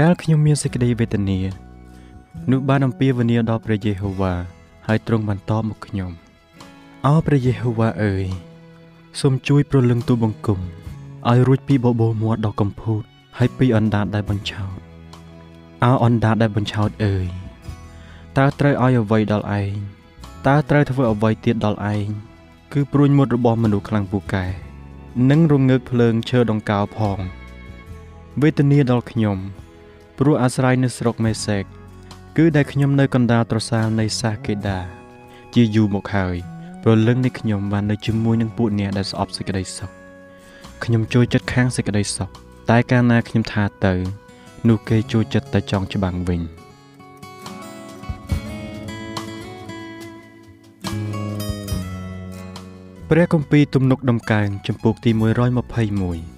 កាលខ្ញុំមានសេចក្តីវេទនានោះបានអំពាវនាវដល់ព្រះយេហូវ៉ាហើយទ្រង់បានតបមកខ្ញុំអោព្រះយេហូវ៉ាអើយសូមជួយប្រលឹងទូបង្គំឲ្យរួចពីបបោមាត់ដ៏កំពូតហើយពីអណ្ដាតដែលបញ្ឆោតអោអណ្ដាតដែលបញ្ឆោតអើយតើត្រូវឲ្យអ្វីដល់ឯងតើត្រូវធ្វើអ្វីទៀតដល់ឯងគឺព្រួញមុតរបស់មនុស្សខ្លាំងពូកែនិងរងើកភ្លើងឈើដង្កោផងវេទនាដល់ខ្ញុំ ព្រោះអាស្រ័យនៅស្រុកមេសេកគឺដែលខ្ញុំនៅកណ្ដាលត្រសាលនៃសាកេដាជាយូរមកហើយព្រលឹងនៃខ្ញុំបាននៅជាមួយនឹងពួកអ្នកដែលស្អប់សេចក្តីសុខខ្ញុំចូលចិត្តខាងសេចក្តីសុខតែកាលណាខ្ញុំថាទៅ នោះគេចូលចិត្តតែចង់ច្បាំងវិញ។ព្រះគម្ពីរទំនុកដំកើងចំពោះទី121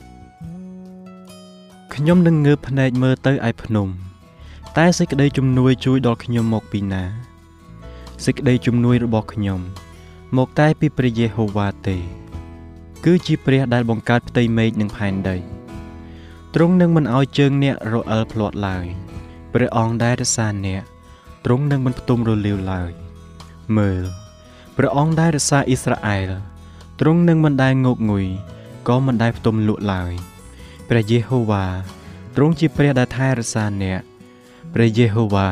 ខ្ញុំនឹងងើបភ្នែកមើលទៅឯភ្នំ តែសេចក្តីជំនួយជួយដល់ខ្ញុំមកពីណាសេចក្តីជំនួយរបស់ខ្ញុំ មកតែពីព្រះយេហូវ៉ាទេ គឺជាព្រះដែលបង្កើតផ្ទៃមេឃនិងផែនដីទ្រង់នឹងមិនឲ្យជើងអ្នករអិលភ្លាត់ឡើយព្រះអង្គដែលរក្សាអ្នកទ្រង់នឹងមិនផ្ទុំរលាវឡើយមើលព្រះអង្គដែលរក្សាអ៊ីស្រាអែលទ្រង់នឹងមិនដែលងោកងុយក៏មិនដែលផ្ទុំលក់ឡើយ ព្រះយេហូវ៉ាទ្រង់ជាព្រះដែលថែរក្សាអ្នកព្រះយេហូវ៉ា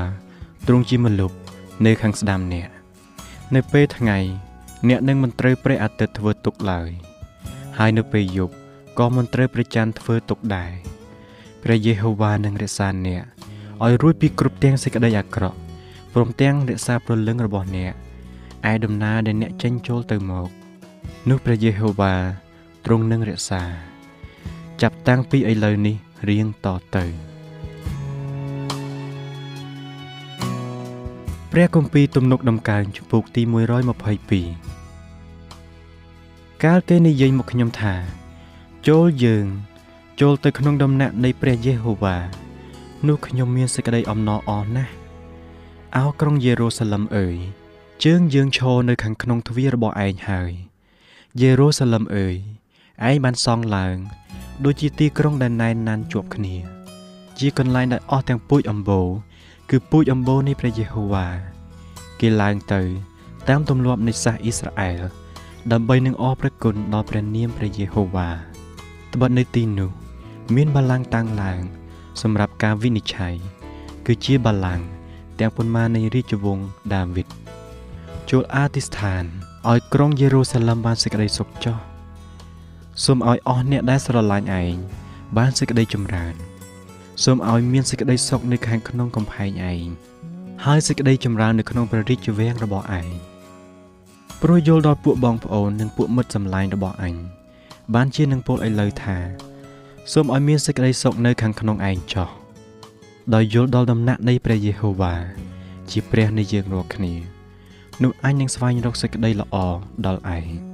ទ្រង់ជាម្លប់នៅខាងស្ដាំអ្នកនៅពេលថ្ងៃអ្នកនឹងមិនត្រូវព្រះអាទិត្យធ្វើទុកឡើយ ហើយនៅពេលយប់ក៏មិនត្រូវព្រះច័ន្ទធ្វើទុកដែរព្រះយេហូវ៉ានឹងរក្សាអ្នកឲ្យរួចពីគ្រប់ទាំងសេចក្តីអាក្រក់ព្រមទាំងរក្សាព្រលឹងរបស់អ្នកឯដំណើរដែលអ្នកចេញចូលទៅមកនោះព្រះយេហូវ៉ាទ្រង់នឹងរក្សា ចាប់តាំងពីឥឡូវនេះរៀងតទៅព្រះគម្ពីរទំនុកដំកើងចំពុកទី122កាលគេនិយាយមកខ្ញុំថា ចូលយើង ចូលទៅក្នុងដំណាក់នៃព្រះយេហូវ៉ានោះខ្ញុំមានសេចក្តីអំណរអរណាស់អោក្រុងយេរូសាឡឹមអើយជើងយើងឈរនៅខាងក្នុងទ្វាររបស់ឯងហើយយេរូសាឡឹមអើយឯងបានសង់ឡើង ដូចជាទីក្រុងដែលណែនណានជាប់គ្នា ជាកន្លែងដែលអស់ទាំងពូជអម្បូរគឺពូជអម្បូរនៃព្រះយេហូវ៉ាគេឡើងទៅ តាមទម្លាប់នៃសាសអ៊ីស្រាអែលដើម្បីនឹងអរព្រះគុណដល់ព្រះនាមព្រះយេហូវ៉ាត្បិតនៅទីនោះ មានបល្ល័ង្កតាំងឡើង សម្រាប់ការវិនិច្ឆ័យគឺជាបល្ល័ង្កទាំងប៉ុន្មាននៃរាជវង្សដាវីតចូលអធិស្ឋានឲ្យក្រុងយេរូសាឡឹមបានសេចក្តីសុខចុះ សូមឲ្យអស់អ្នកដែលស្រឡាញ់ឯងបានសេចក្តីចម្រើនសូមឲ្យមានសេចក្តីសុខនៅខាងក្នុងកំផែងឯងហើយសេចក្តីចម្រើននៅក្នុងព្រះរាជវាំងរបស់ឯងព្រោះយល់ដល់ពួកបងប្អូននិងពួកមិត្តសម្លាញ់របស់អញបានជានឹងពោលឥឡូវថាសូមឲ្យមានសេចក្តីសុខនៅខាងក្នុងឯងចោះដោយយល់ដល់ដំណាក់នៃព្រះយេហូវ៉ាជាព្រះនៃយើងរាល់គ្នានោះអញនឹងស្វែងរកសេចក្តីល្អដល់ឯង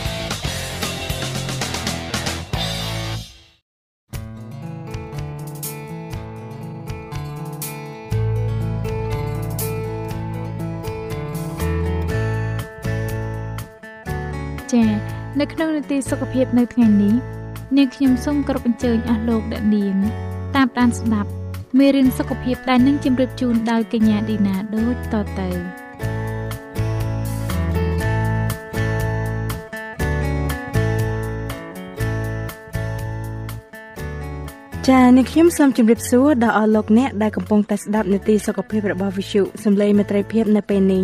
សុខភាពនៅថ្ងៃនេះនាងខ្ញុំសូមគោរពអញ្ជើញអស់លោកអ្នកនាង តាមដានស្ដាប់មេរៀនសុខភាពដែលនឹងជម្រាបជូនដោយកញ្ញាឌីណាដូចតទៅ ចា៎នាងខ្ញុំសូមជម្រាបសួរដល់អស់លោកអ្នកដែលកំពុងតែស្ដាប់នាទីសុខភាពរបស់ Visu សំឡេងមេត្រីភាពនៅពេលនេះ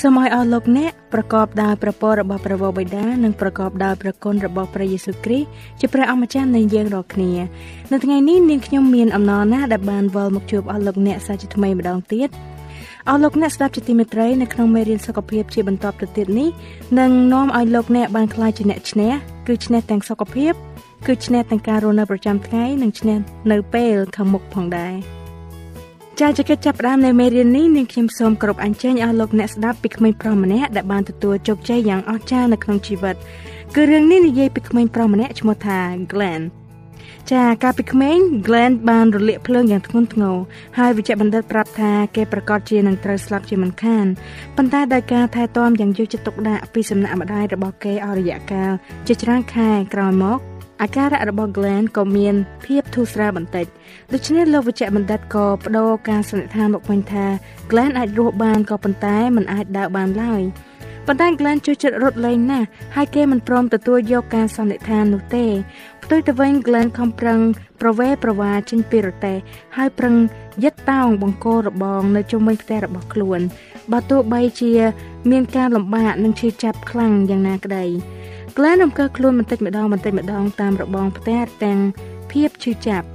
សូមឲ្យអស់លោកអ្នកប្រកបដោយព្រះពររបស់ព្រះវរបិតានិងប្រកបដោយព្រះគុណរបស់ព្រះយេស៊ូវគ្រីស្ទជាព្រះអម្ចាស់នៃយើងរាល់គ្នានៅថ្ងៃនេះនាងខ្ញុំមានអំណរណាស់ដែលបានវិលមកជួបអស់លោកអ្នកសាជាថ្មីម្ដងទៀតអស់លោកអ្នកស្ដាប់ជាទីមេត្រីនៅក្នុងមេរៀនសុខភាពជាបន្តទៅទៀតនេះនឹងនាំឲ្យលោកអ្នកបានក្លាយជាអ្នកឈ្នះគឺឈ្នះទាំងសុខភាព គឺឈ្នះទាំងការរស់នៅប្រចាំថ្ងៃនិងឈ្នះនៅពេលខាងមុខផងដែរចាជាកិច្ចចាប់ផ្ដើមនៃមេរៀននេះនាងខ្ញុំសូមគោរពអញ្ជើញអស់លោកអ្នកស្ដាប់ពីក្មេងប្រុសម្នាក់ដែលបានទទួលជោគជ័យយ៉ាងអស្ចារ្យនៅក្នុងជីវិតគឺរឿងនេះនិយាយពីក្មេងប្រុសម្នាក់ឈ្មោះថា Glenn ចាកាលពីក្មេង Glenn បានរលាកភ្លើងយ៉ាងធ្ងន់ធ្ងរហើយវិជ្ជបណ្ឌិតប្រាប់ថាគេប្រកាសជានឹងត្រូវស្លាប់ជាមិនខានប៉ុន្តែដោយការថែទាំយ៉ាងយកចិត្តទុកដាក់ពីសំណាក់ម្ដាយរបស់គេអស់រយៈកាលជាច្រើនខែក្រោយមក អាការៈរបស់ Glenn ក៏មានភាពធូរស្រាលបន្តិចដូច្នេះលោកវិជ្ជបណ្ឌិតក៏បដូរការសន្និដ្ឋានមកវិញថា Glenn អាចរស់បានក៏ប៉ុន្តែមិនអាចដើរបានឡើយប៉ុន្តែ Glenn ជួយចិត្តរត់លេងណាស់ហើយគេមិនព្រមទទួលយកការសន្និដ្ឋាននោះទេផ្ទុយទៅវិញ Glenn ខំប្រឹងប្រវែប្រវាចេញពីរទេះហើយប្រឹងយិតតោងបង្គោលរបងនៅជុំវិញផ្ទះរបស់ខ្លួនបើទោះបីជា មានការលំបាកនិងឈឺចាប់ខ្លាំងយ៉ាងណាក្តី ក្លែនរំកើខ្លួនបន្តិចម្ដងបន្តិចម្ដងតាមរបងផ្ទះទាំងភាពឈឺចាប់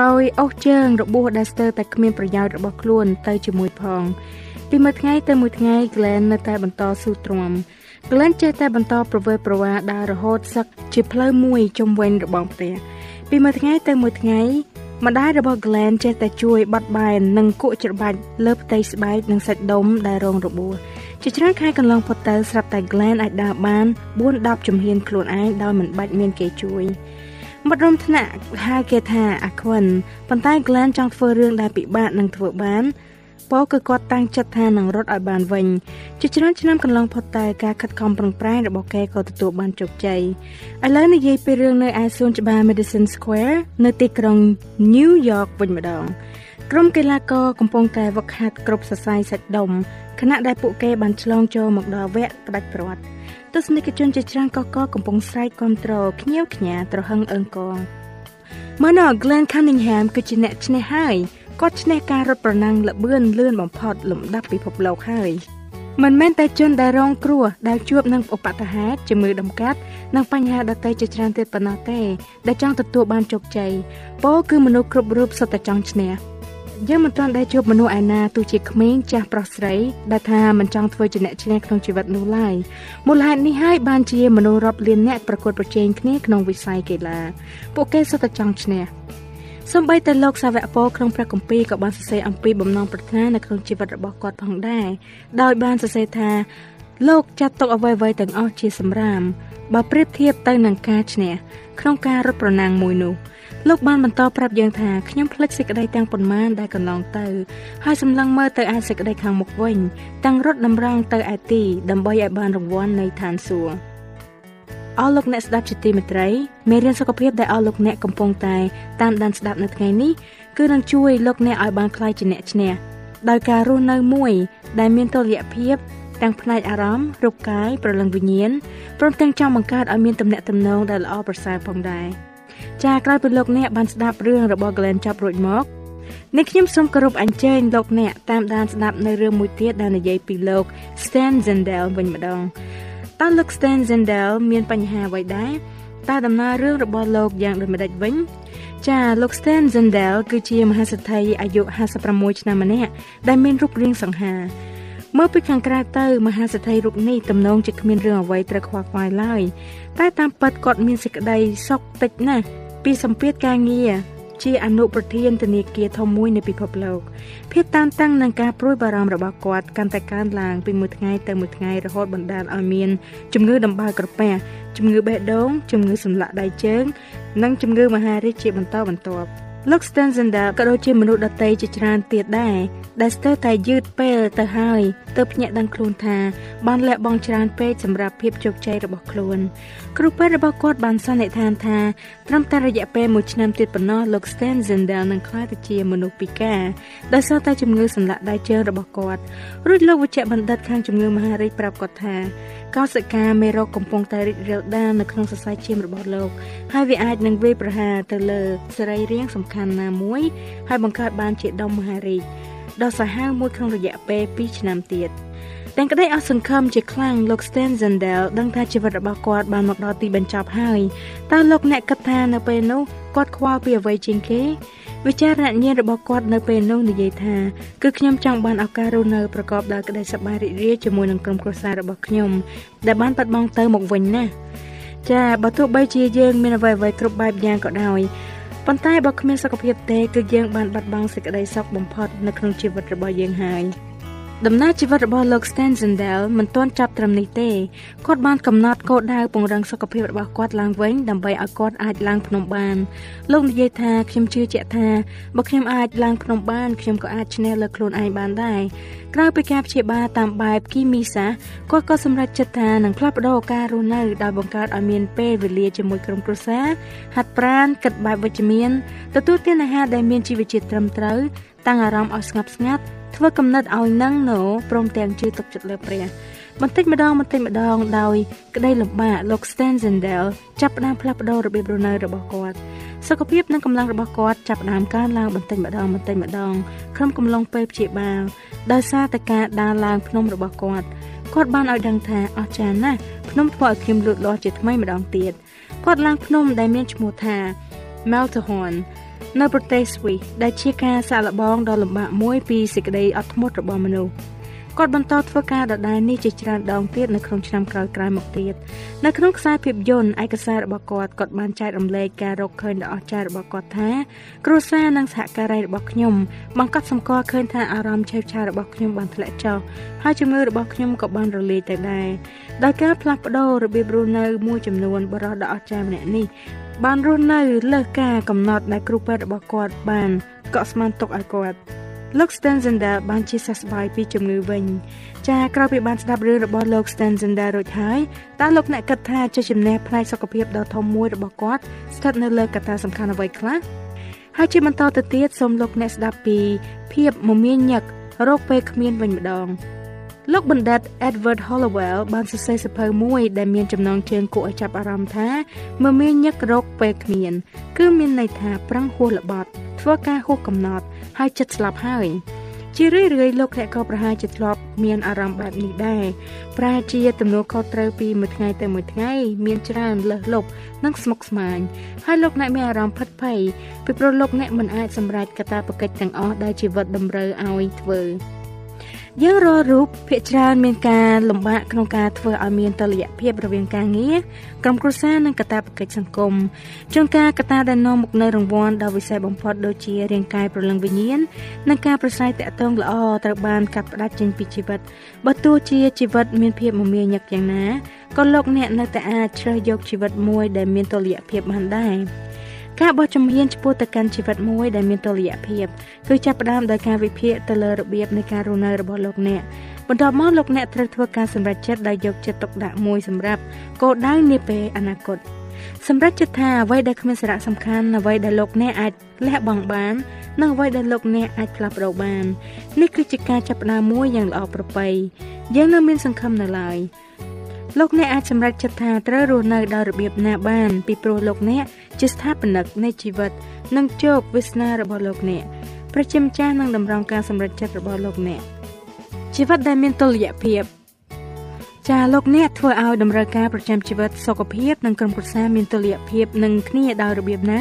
ដោយអស់ជើងរបួសដែលស្ទើរតែគ្មានប្រយោជន៍របស់ខ្លួនទៅជាមួយផង ពីមួយថ្ងៃទៅមួយថ្ងៃ Glenn នៅតែបន្តស៊ូទ្រាំ Glenn ចេះតែបន្តប្រវើប្រវាដើររហូតសឹកជាផ្លូវមួយជុំវិញរបងផ្ទះពីមួយថ្ងៃទៅមួយថ្ងៃម្ដាយរបស់ Glenn ចេះតែជួយបត់បែននិងគក់ច្របាច់លើផ្ទៃស្បែកនិងសាច់ដុំដែលរងរបួស ជាច្រើនខែកន្លងផុតទៅស្រាប់តែ Glenn អាចដើរបាន4-10ជំហានខ្លួនឯងដោយមិនបាច់មានគេជួយមិត្តរួមថ្នាក់ហៅគេថាអាខ្វិនប៉ុន្តែ Glenn ចង់ធ្វើរឿងដែលពិបាកនឹងធ្វើបានពោគឺគាត់តាំងចិត្តថានឹងរត់ឲ្យបានវិញជាច្រើនឆ្នាំកន្លងផុតតែការខិតខំប្រឹងប្រែងរបស់គេក៏ទទួលបានជោគជ័យឥឡូវនិយាយពីរឿងនៅឯសួនច្បារ Madison Square នៅទីក្រុង New York វិញម្ដង ក្រុមកីឡាករកំពុងតែវឹកហាត់គ្រប់សរសៃសាច់ដុំខណៈដែលពួកគេបានឆ្លងចូលមកដល់វគ្គផ្ដាច់ព្រាត់ទស្សនិកជនជាច្រើនកកកំពុងស្រែកគាំទ្រភ្ញៀវខ្ញាត្រហឹងអើងកងមើលណ Glenn Cunningham គឺជាអ្នកឈ្នះហើយគាត់ឈ្នះការរត់ប្រណាំងល្បឿនលឿនបំផុតលំដាប់ពិភពលោកហើយមិនមែនតែជនដែលរងគ្រោះដែលជួបនឹងឧបទ្ទហេតុជំងឺដំកាត់និងបញ្ហាដទៃជាច្រើនទៀតប៉ុណ្ណោះទេដែលចង់ទទួលបានជោគជ័យពោលគឺមនុស្សគ្រប់រូបសុទ្ធតែចង់ឈ្នះ យើងមិនទាន់ដែលជួបមនុស្សឯណាទោះជាក្មេងចាស់ប្រុសស្រីដែលថាមិនចង់ធ្វើជាអ្នកឈ្នះក្នុងជីវិតនោះឡើយមូលហេតុនេះហើយបានជាមនុស្សរាប់លានអ្នកប្រកួតប្រជែងគ្នាក្នុងវិស័យកីឡាពួកគេសុទ្ធតែចង់ឈ្នះសំបីតែលោកសាវកពោក្នុងព្រះគម្ពីរក៏បានសរសេរអំពីបំណងប្រាថ្នានៅក្នុងជីវិតរបស់គាត់ផងដែរដោយបានសរសេរថាលោកចាត់ទុកអ្វីៗទាំងអស់ជាសម្រាមបើប្រៀបធៀបទៅនឹងការឈ្នះក្នុងការរត់ប្រណាំងមួយនោះ លោកបានបន្តប្រាប់យើងថាខ្ញុំភ្លេចសេចក្តីទាំងប៉ុន្មានដែលកន្លងទៅហើយសម្លឹងមើលទៅឯសេចក្តីខាងមុខវិញទាំងរត់តម្រង់ទៅឯទីដើម្បីឲ្យបានរង្វាន់នៃឋានសួគ៌អស់លោកអ្នកស្ដាប់ជាទីមេត្រីមេរៀនសុខភាពដែលអស់លោកអ្នកកំពុងតែតាមដានស្ដាប់នៅថ្ងៃនេះគឺនឹងជួយលោកអ្នកឲ្យបានខ្លាយជាអ្នកឈ្នះដោយការរស់នៅមួយ ដែលមានតុល្យភាពទាំងផ្នែកអារម្មណ៍រូបកាយប្រលឹងវិញ្ញាណព្រមទាំងចង់បង្កើតឲ្យមានទំនាក់ទំនងដែលល្អប្រសើរផងដែរ ចាក្រោយពីលោកអ្នកបានស្ដាប់រឿងរបស់ Glenn ចប់រួចមកនេះខ្ញុំសូមគោរពអញ្ជើញលោកអ្នកតាមដានស្ដាប់នៅរឿងមួយទៀតដែលនិយាយពីលោក Stan Zendel វិញម្ដងតើលោក Stan Zendel មានបញ្ហាអ្វីដែរតើដំណើររឿងរបស់លោកយ៉ាងដូចម្ដេចវិញចាលោក Stan Zendel គឺជាមហាសេដ្ឋីអាយុ56ឆ្នាំម្នាក់ដែលមានរូបរាងសង្ហា មើលពីខាងក្រៅទៅមហាសេដ្ឋីរូបនេះទំនងជាគ្មានរឿងអ្វីត្រូវខ្វល់ខ្វាយឡើយតែតាមពិតគាត់មានសេចក្តីសុខតិចណាស់ពីសម្ពាធការងារជាអនុប្រធានធនាគារធំមួយនៃពិភពលោកភាពតានតឹងនិងការព្រួយបារម្ភរបស់គាត់កាន់តែកើនឡើងពីមួយថ្ងៃទៅមួយថ្ងៃរហូតបណ្ដាលឲ្យមានជំងឺដំបៅក្រពះជំងឺបេះដូងជំងឺសន្លាក់ដៃជើង និងជំងឺមហារីកជាបន្តបន្ទាប់ លោក Stanzender ក៏ដូចជាមនុស្សដទៃជាច្រើនទៀតដែរដែលស្ទើរតែយឺតពេលទៅហើយទើបភ្ញាក់ដឹងខ្លួនថាបានលះបង់ច្រើនពេកសម្រាប់ភាពជោគជ័យរបស់ខ្លួន គ្រូពេទ្យរបស់គាត់បានសន្និដ្ឋានថាត្រឹមតែរយៈពេល1ឆ្នាំទៀតប៉ុណ្ណោះលោក Stanzender នឹងក្លាយទៅជាមនុស្សពិការដោយសារតែជំងឺសន្លាក់ដៃជើងរបស់គាត់រួចលោកវិជ្ជបណ្ឌិតខាងជំងឺមហារីកប្រាប់គាត់ថាកោសិកាមេរោគកំពុងតែរីករាលដាលនៅក្នុងសរសៃឈាមរបស់លោកហើយវាអាចនឹងវាយប្រហារទៅលើសរីរាង្គសំខាន់ណាមួយហើយបង្កើតបានជាដុំមហារីកដ៏សាហាវមួយក្នុងរយៈពេល2ឆ្នាំទៀតទាំងក្តីអស់សង្ឃឹមជាខ្លាំងលោក Stan Zendel ដឹងថាជីវិតរបស់គាត់បានមកដល់ទីបញ្ចប់ហើយតើលោកអ្នកគិតថានៅពេលនោះគាត់ខ្វល់ពីអ្វីជាងគេវិចារណញ្ញាណរបស់គាត់នៅពេលនោះនិយាយថាគឺខ្ញុំចង់បានឱកាសរស់នៅប្រកបដោយក្តីសប្បាយរីករាយជាមួយនឹងក្រុមគ្រួសាររបស់ខ្ញុំដែលបានបាត់បង់ទៅមកវិញណាចាបើទោះបីជាយើងមានអ្វីៗគ្រប់បែបយ៉ាងក៏ដោយ ប៉ុន្តែបើគ្មានសុខភាពទេគឺយើងបានបាត់បង់សេចក្តីសុខបំផុតនៅក្នុងជីវិតរបស់យើងហើយ។ ដំណើរជីវិតរបស់លោក Stan Zendel មិនទាន់ចាប់ត្រឹមនេះទេគាត់បានកំណត់គោលដៅពង្រឹងសុខភាពរបស់គាត់ឡើងវិញដើម្បីឲ្យគាត់អាចឡើងភ្នំបានលោកនិយាយថាខ្ញុំជឿជាក់ថាបើខ្ញុំអាចឡើងភ្នំបានខ្ញុំក៏អាចឈ្នះលើខ្លួនឯងបានដែរក្រៅពីការព្យាបាលតាមបែបគីមីសាគាត់ក៏សម្រេចចិត្តថានឹងផ្លាស់ប្ដូរការរស់នៅដោយបង្កើតឲ្យមានពេលវេលាជាមួយក្រុមគ្រួសារហាត់ប្រាណគិតបែបវិជ្ជមានទទួលទានអាហារដែលមានជីវជាតិត្រឹមត្រូវតាំងអារម្មណ៍ឲ្យស្ងប់ស្ងាត់ ធ្វើកំណត់ឲ្យនឹងណូព្រមទាំងជឿទុកចិត្តលើព្រះបន្តិចម្ដងបន្តិចម្ដងដោយក្តីលំបាកលោក Stan Zendel ចាប់ផ្ដើមផ្លាស់ប្ដូររបៀបរស់នៅរបស់គាត់សុខភាពនិងកម្លាំងរបស់គាត់ចាប់ផ្ដើមកើនឡើងបន្តិចម្ដងបន្តិចម្ដងក្នុងកំឡុងពេលព្យាបាលដោយសារតែការដើរឡើងភ្នំរបស់គាត់គាត់បានឲ្យដឹងថាអស្ចារ្យណាស់ភ្នំធ្វើឲ្យខ្ញុំលូតលាស់ជាថ្មីម្ដងទៀតគាត់ឡើងភ្នំដែលមានឈ្មោះថា Matterhorn នៅប្រទេសស្វីសដែលជាការសាកល្បងដ៏លំបាកមួយពីសេចក្តីអត់ធ្មត់របស់មនុស្ស គាត់បន្តធ្វើការដដែលនេះជាច្រើនដងទៀតនៅក្នុងឆ្នាំក្រោយៗមកទៀតនៅក្នុងខ្សែភាពយន្តឯកសាររបស់គាត់គាត់បានចែករំលែកការរកឃើញដ៏អស្ចារ្យរបស់គាត់ថាគ្រួសារនិងសហការីរបស់ខ្ញុំបានកត់សម្គាល់ឃើញថាអារម្មណ៍ឆេវឆាវរបស់ខ្ញុំបានធ្លាក់ចុះហើយជំងឺរបស់ខ្ញុំក៏បានរលាយទៅដែរដោយការផ្លាស់ប្ដូររបៀបរស់នៅមួយចំនួនបរិះដ៏អស្ចារ្យម្នាក់នេះបានរស់នៅលើសការកំណត់ដែលគ្រូពេទ្យរបស់គាត់បានកក់ស្មានទុកឲ្យគាត់ លោក Stanzender បានជាសះស្បើយពីជំងឺវិញចាក្រោយពីបានស្ដាប់រឿងរបស់លោក Stanzender រួចហើយតើលោកអ្នកគិតថាជាជំនះផ្នែកសុខភាពដ៏ធំមួយរបស់គាត់ស្ថិតនៅលើកត្តាសំខាន់អ្វីខ្លះហើយជាបន្តទៅទៀតសូមលោកអ្នកស្ដាប់ពីភាពមមាញឹករោគពេលគ្មានវិញម្ដង លោកបណ្ឌិត Edward Hollowell បានសរសេរសៀវភៅមួយដែលមានចំណងជើងគួរឲ្យចាប់អារម្មណ៍ថាមមាញឹករោគពេលគ្មាន គឺមានន័យថាប្រឹងហួសល្បត់ធ្វើការហួសកំណត់ហើយចិត្តស្លាប់ហើយជារឿយរឿយលោកអ្នកក៏ប្រហែលជាធ្លាប់មានអារម្មណ៍បែបនេះដែរប្រហែលជាទំនួលខុសត្រូវពីមួយថ្ងៃទៅមួយថ្ងៃមានច្រើនលើសលប់និងស្មុគស្មាញហើយលោកអ្នកមានអារម្មណ៍ផិតភ័យពីព្រោះលោកអ្នកមិនអាចសម្រេចកាតព្វកិច្ចទាំងអស់ដែលជីវិតតម្រូវឲ្យធ្វើ យើងរករូបភាគច្រើនមានការលំបាកក្នុងការធ្វើឲ្យមានតុល្យភាពរវាងការងារក្រុមគ្រួសារនិងកាតព្វកិច្ចសង្គមជួនកាលកត្តាដែលនាំមកនូវរង្វាន់ដ៏វិសេសបំផុតដូចជារាងកាយប្រលឹងវិញ្ញាណនិងការប្រស័យតាក់ទងល្អត្រូវបានកាត់ផ្តាច់ចេញពីជីវិតបើទោះជាជីវិតមានភាពមមាញឹកយ៉ាងណាក៏លោកអ្នកនៅតែអាចជ្រើសយកជីវិតមួយដែលមានតុល្យភាពបានដែរ ការបោះជំហានឆ្ពោះទៅកាន់ជីវិតមួយដែលមានតុល្យភាពគឺចាប់ផ្ដើមដោយការវិភាគទៅលើរបៀបនៃការរស់នៅរបស់លោកអ្នកបន្ទាប់មកលោកអ្នកត្រូវធ្វើការសម្រេចចិត្តដោយយកចិត្តទុកដាក់មួយសម្រាប់គោលដៅនាពេលអនាគតសម្រាប់ចិត្តថាអ្វីដែលគ្មានសារៈសំខាន់អ្វីដែលលោកអ្នកអាចលះបង់បាននិងអ្វីដែលលោកអ្នកអាចផ្លាស់ប្ដូរបាននេះគឺជាការចាប់ផ្ដើមមួយយ៉ាងល្អប្រពៃយើងនៅមានសង្ឃឹមនៅឡើយលោកអ្នកអាចសម្រេចចិត្តថាត្រូវរស់នៅដោយរបៀបណាបានពីព្រោះលោកអ្នក ជាស្ថាបនិកនៃជីវិត និងជោគវាសនារបស់លោកអ្នកប្រជាម្ចាស់នឹងតម្រង់ការសម្រេចចិត្តរបស់លោកអ្នកជីវិតដែលមានតុល្យភាពចាលោកអ្នកធ្វើឲ្យតម្រូវការប្រចាំជីវិតសុខភាពនិងក្រុមគ្រួសារមានតុល្យភាពនឹងគ្នាដោយរបៀបណា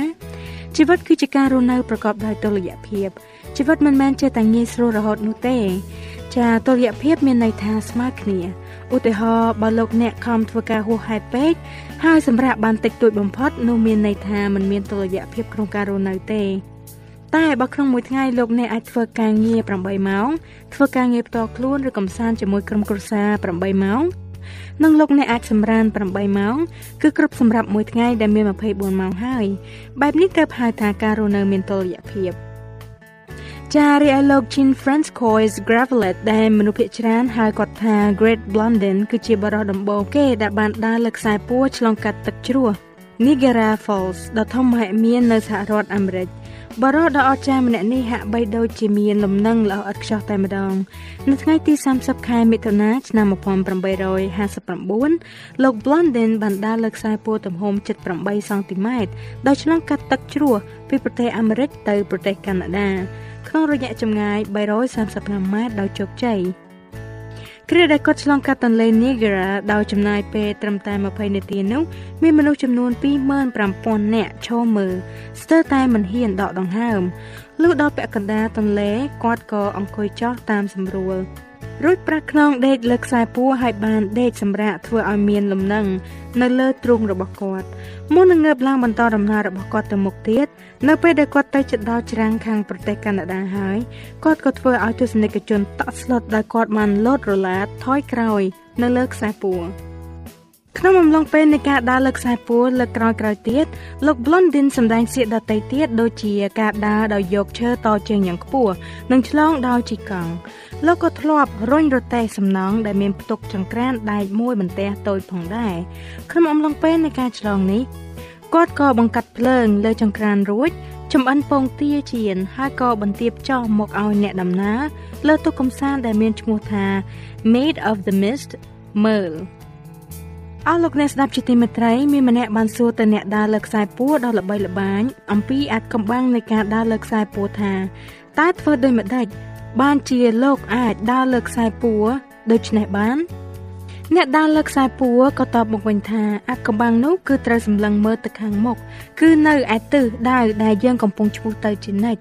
ជីវិតគឺជាការរស់នៅប្រកបដោយតុល្យភាពជីវិតមិនមែនជាតែងាយស្រួលរហូតនោះទេ ចាតុល្យភាពមានន័យថាស្មើគ្នា ឧទាហរណ៍បើលោកអ្នកខំធ្វើការហួសហេតុពេកហើយសម្រាប់បានតិចតួចបំផុតនោះមានន័យថាมันមានតុល្យភាពក្នុងការរស់នៅទេតែបើក្នុងមួយថ្ងៃលោកអ្នកអាចធ្វើការងារ8ម៉ោងធ្វើការងារផ្ទាល់ខ្លួនឬកំសាន្តជាមួយក្រុមគ្រួសារ8ម៉ោងនិងលោកអ្នកអាចសម្រាន8ម៉ោងគឺគ្រប់សម្រាប់មួយថ្ងៃដែលមាន24ម៉ោងហើយបែបនេះទៅហៅថាការរស់នៅមានតុល្យភាព។ ចារីឯលោក Jean Francois Gravelet ដែលមនុស្សភាគច្រើនហៅគាត់ថា Great Blondin គឺជាបរិះដំបូងគេដែលបានដើរលើខ្សែពួរឆ្លងកាត់ទឹកជ្រោះ Niagara Falls ដ៏ធំមហិមានៅសហរដ្ឋអាមេរិកបរិះដ៏អស្ចារ្យម្នាក់នេះហាក់បីដូចជាមានលំនឹងល្អឥតខ្ចោះតែម្ដង នៅថ្ងៃទី30ខែមិថុនាឆ្នាំ1859លោក Blondin បានដើរលើខ្សែពួរទំហំ78សង់ទីម៉ែត្រដោយឆ្លងកាត់ទឹកជ្រោះពីប្រទេសអាមេរិកទៅប្រទេសកាណាដា ក្នុងរយៈចម្ងាយ335ម៉ែត្រដោយជោគជ័យគ្រាដែលគាត់ឆ្លងកាត់ទន្លេ Niagara ដោយចំណាយពេលត្រឹមតែ20នាទីនោះមានមនុស្សចំនួន25,000នាក់ឈរមើលស្ទើរតែមិនហ៊ានដកដង្ហើមលុះដល់ពាក់កណ្ដាលទន្លេគាត់ក៏អង្គុយចោះតាមសម្រួល រួចប្រាក់ខ្នងដេកលើខ្សែពួរហើយបានដេកសម្រាកធ្វើឲ្យមានលំនឹងនៅលើទ្រូងរបស់គាត់មុននឹងងើបឡើងបន្តដំណើររបស់គាត់ទៅមុខទៀតនៅពេលដែលគាត់ទៅជិតដល់ច្រាំងខាងប្រទេសកាណាដាហើយគាត់ក៏ធ្វើឲ្យទស្សនិកជនតក់ស្លុតដោយគាត់បានលោតរឡាតថយក្រោយនៅលើខ្សែពួរក្នុងអំឡុងពេលនៃការដើរលើខ្សែពួរលើក្រោយក្រោយទៀតលោក Blondin សម្ដែងសៀកដតីទៀតដូចជាការដើរដោយយកឈើតជើងយ៉ាងខ្ពស់និងឆ្លងដោយជីកង់ លោកក៏ធ្លាប់រុញរទេះសំណង់ដែលមានផ្ទុកចង្ក្រានដែកមួយបន្ទះតូចផងដែរក្នុងអំឡុងពេលនៃការឆ្លងនេះគាត់ក៏បង្កាត់ភ្លើងលើចង្ក្រានរួចចំអិនពងទាជៀនហើយក៏បន្ទាបចោះមកឲ្យអ្នកដំណើរលើទូកកំសាន្តដែលមានឈ្មោះថា Made of the Mist Merle អស់លោកអ្នកស្ដាប់ជាទីមេត្រីមានម្នាក់បានសួរទៅអ្នកដើរលើខ្សែពួរដ៏ល្បីល្បាញអំពីអាចកំបាំងនៃការដើរលើខ្សែពួរថាតើធ្វើដូចម្ដេច បានជាលោកអាចដើរលើខ្សែពួរដូច្នេះបាន អ្នកដើរលើខ្សែពួរក៏តបមកវិញថាអាកំបាំងនោះគឺត្រូវសម្លឹងមើលទៅខាងមុខគឺនៅឯទិសដៅដែលយើងកំពុងឆ្ពោះទៅជានិច្ច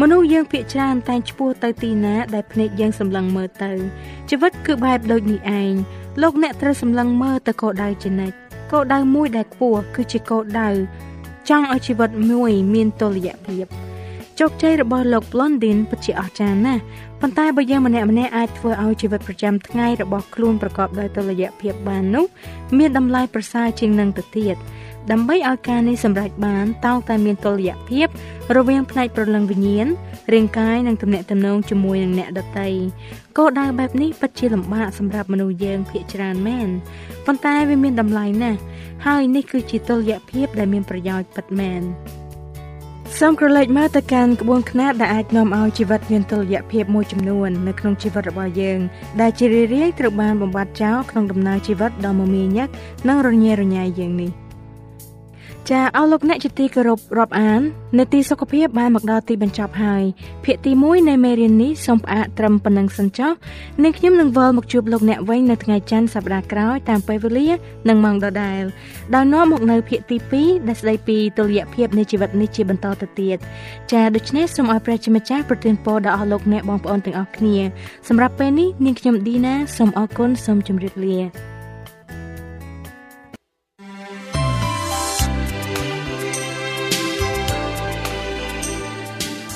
មនុស្សយើងភាកច្រើនតែងឆ្ពោះទៅទីណាដែលភ្នែកយើងសម្លឹងមើលទៅជីវិតគឺបែបដូចនេះឯងលោកអ្នកត្រូវសម្លឹងមើលទៅគោលដៅជានិច្ចគោលដៅមួយដែលខ្ពស់គឺជាគោលដៅចង់ឲ្យជីវិតមួយមានតុល្យភាព ជោគជ័យរបស់លោក Blondin ពិតជាអស្ចារ្យណាស់ប៉ុន្តែបើយើងម្នាក់ម្នាក់អាចធ្វើឲ្យជីវិតប្រចាំថ្ងៃរបស់ខ្លួនប្រកបដោយតុល្យភាពបាននោះមានតម្លៃប្រសើរជាងនឹងទៅទៀតដើម្បីឲ្យការនេះសម្រេចបានតោងតែមានតុល្យភាព រវាងផ្នែកប្រលឹងវិញ្ញាណរាងកាយនិងទំនាក់ទំនងជាមួយនឹងអ្នកដទៃគោលដៅបែបនេះពិតជាលំបាកសម្រាប់មនុស្សយើងភាគច្រើនមែនប៉ុន្តែវាមានតម្លៃណាស់ហើយនេះគឺជាតុល្យភាពដែលមានប្រយោជន៍ពិតមែន សូមក្រឡេកមកទៅកាន់ក្បួនខ្នាតដែលអាចនាំឲ្យជីវិតមានតុល្យភាពមួយចំនួននៅក្នុងជីវិតរបស់យើង ដែលជារឿយៗត្រូវបានបំបត្តិចោលក្នុងដំណើរជីវិតដ៏មមាញឹកនិងរញ៉េរញ៉ៃយើងនេះ ចាអស់លោកអ្នកជាទីគោរពរាប់អាននេតិសុខភាពបានមកដល់ទីបញ្ចប់ហើយភាគទី1នៃមេរៀននេះសូមផ្អាកត្រឹមប៉ុណ្ណឹងសិនចុះនិងខ្ញុំនឹងវិលមកជួបលោកអ្នកវិញនៅថ្ងៃច័ន្ទសប្តាហ៍ក្រោយតាមពេលវេលានិងម៉ោងដដែលដោយនាំមកនៅភាគទី2ដែលស្ដីពីតុល្យភាពនៃជីវិតនេះជាបន្តទៅទៀតចាដូច្នេះសូមឲ្យព្រះជាម្ចាស់ប្រទានពរដល់អស់លោកអ្នកបងប្អូនទាំងអស់គ្នាសម្រាប់ពេលនេះនាងខ្ញុំឌីណាសូមអរគុណសូមជម្រាបលា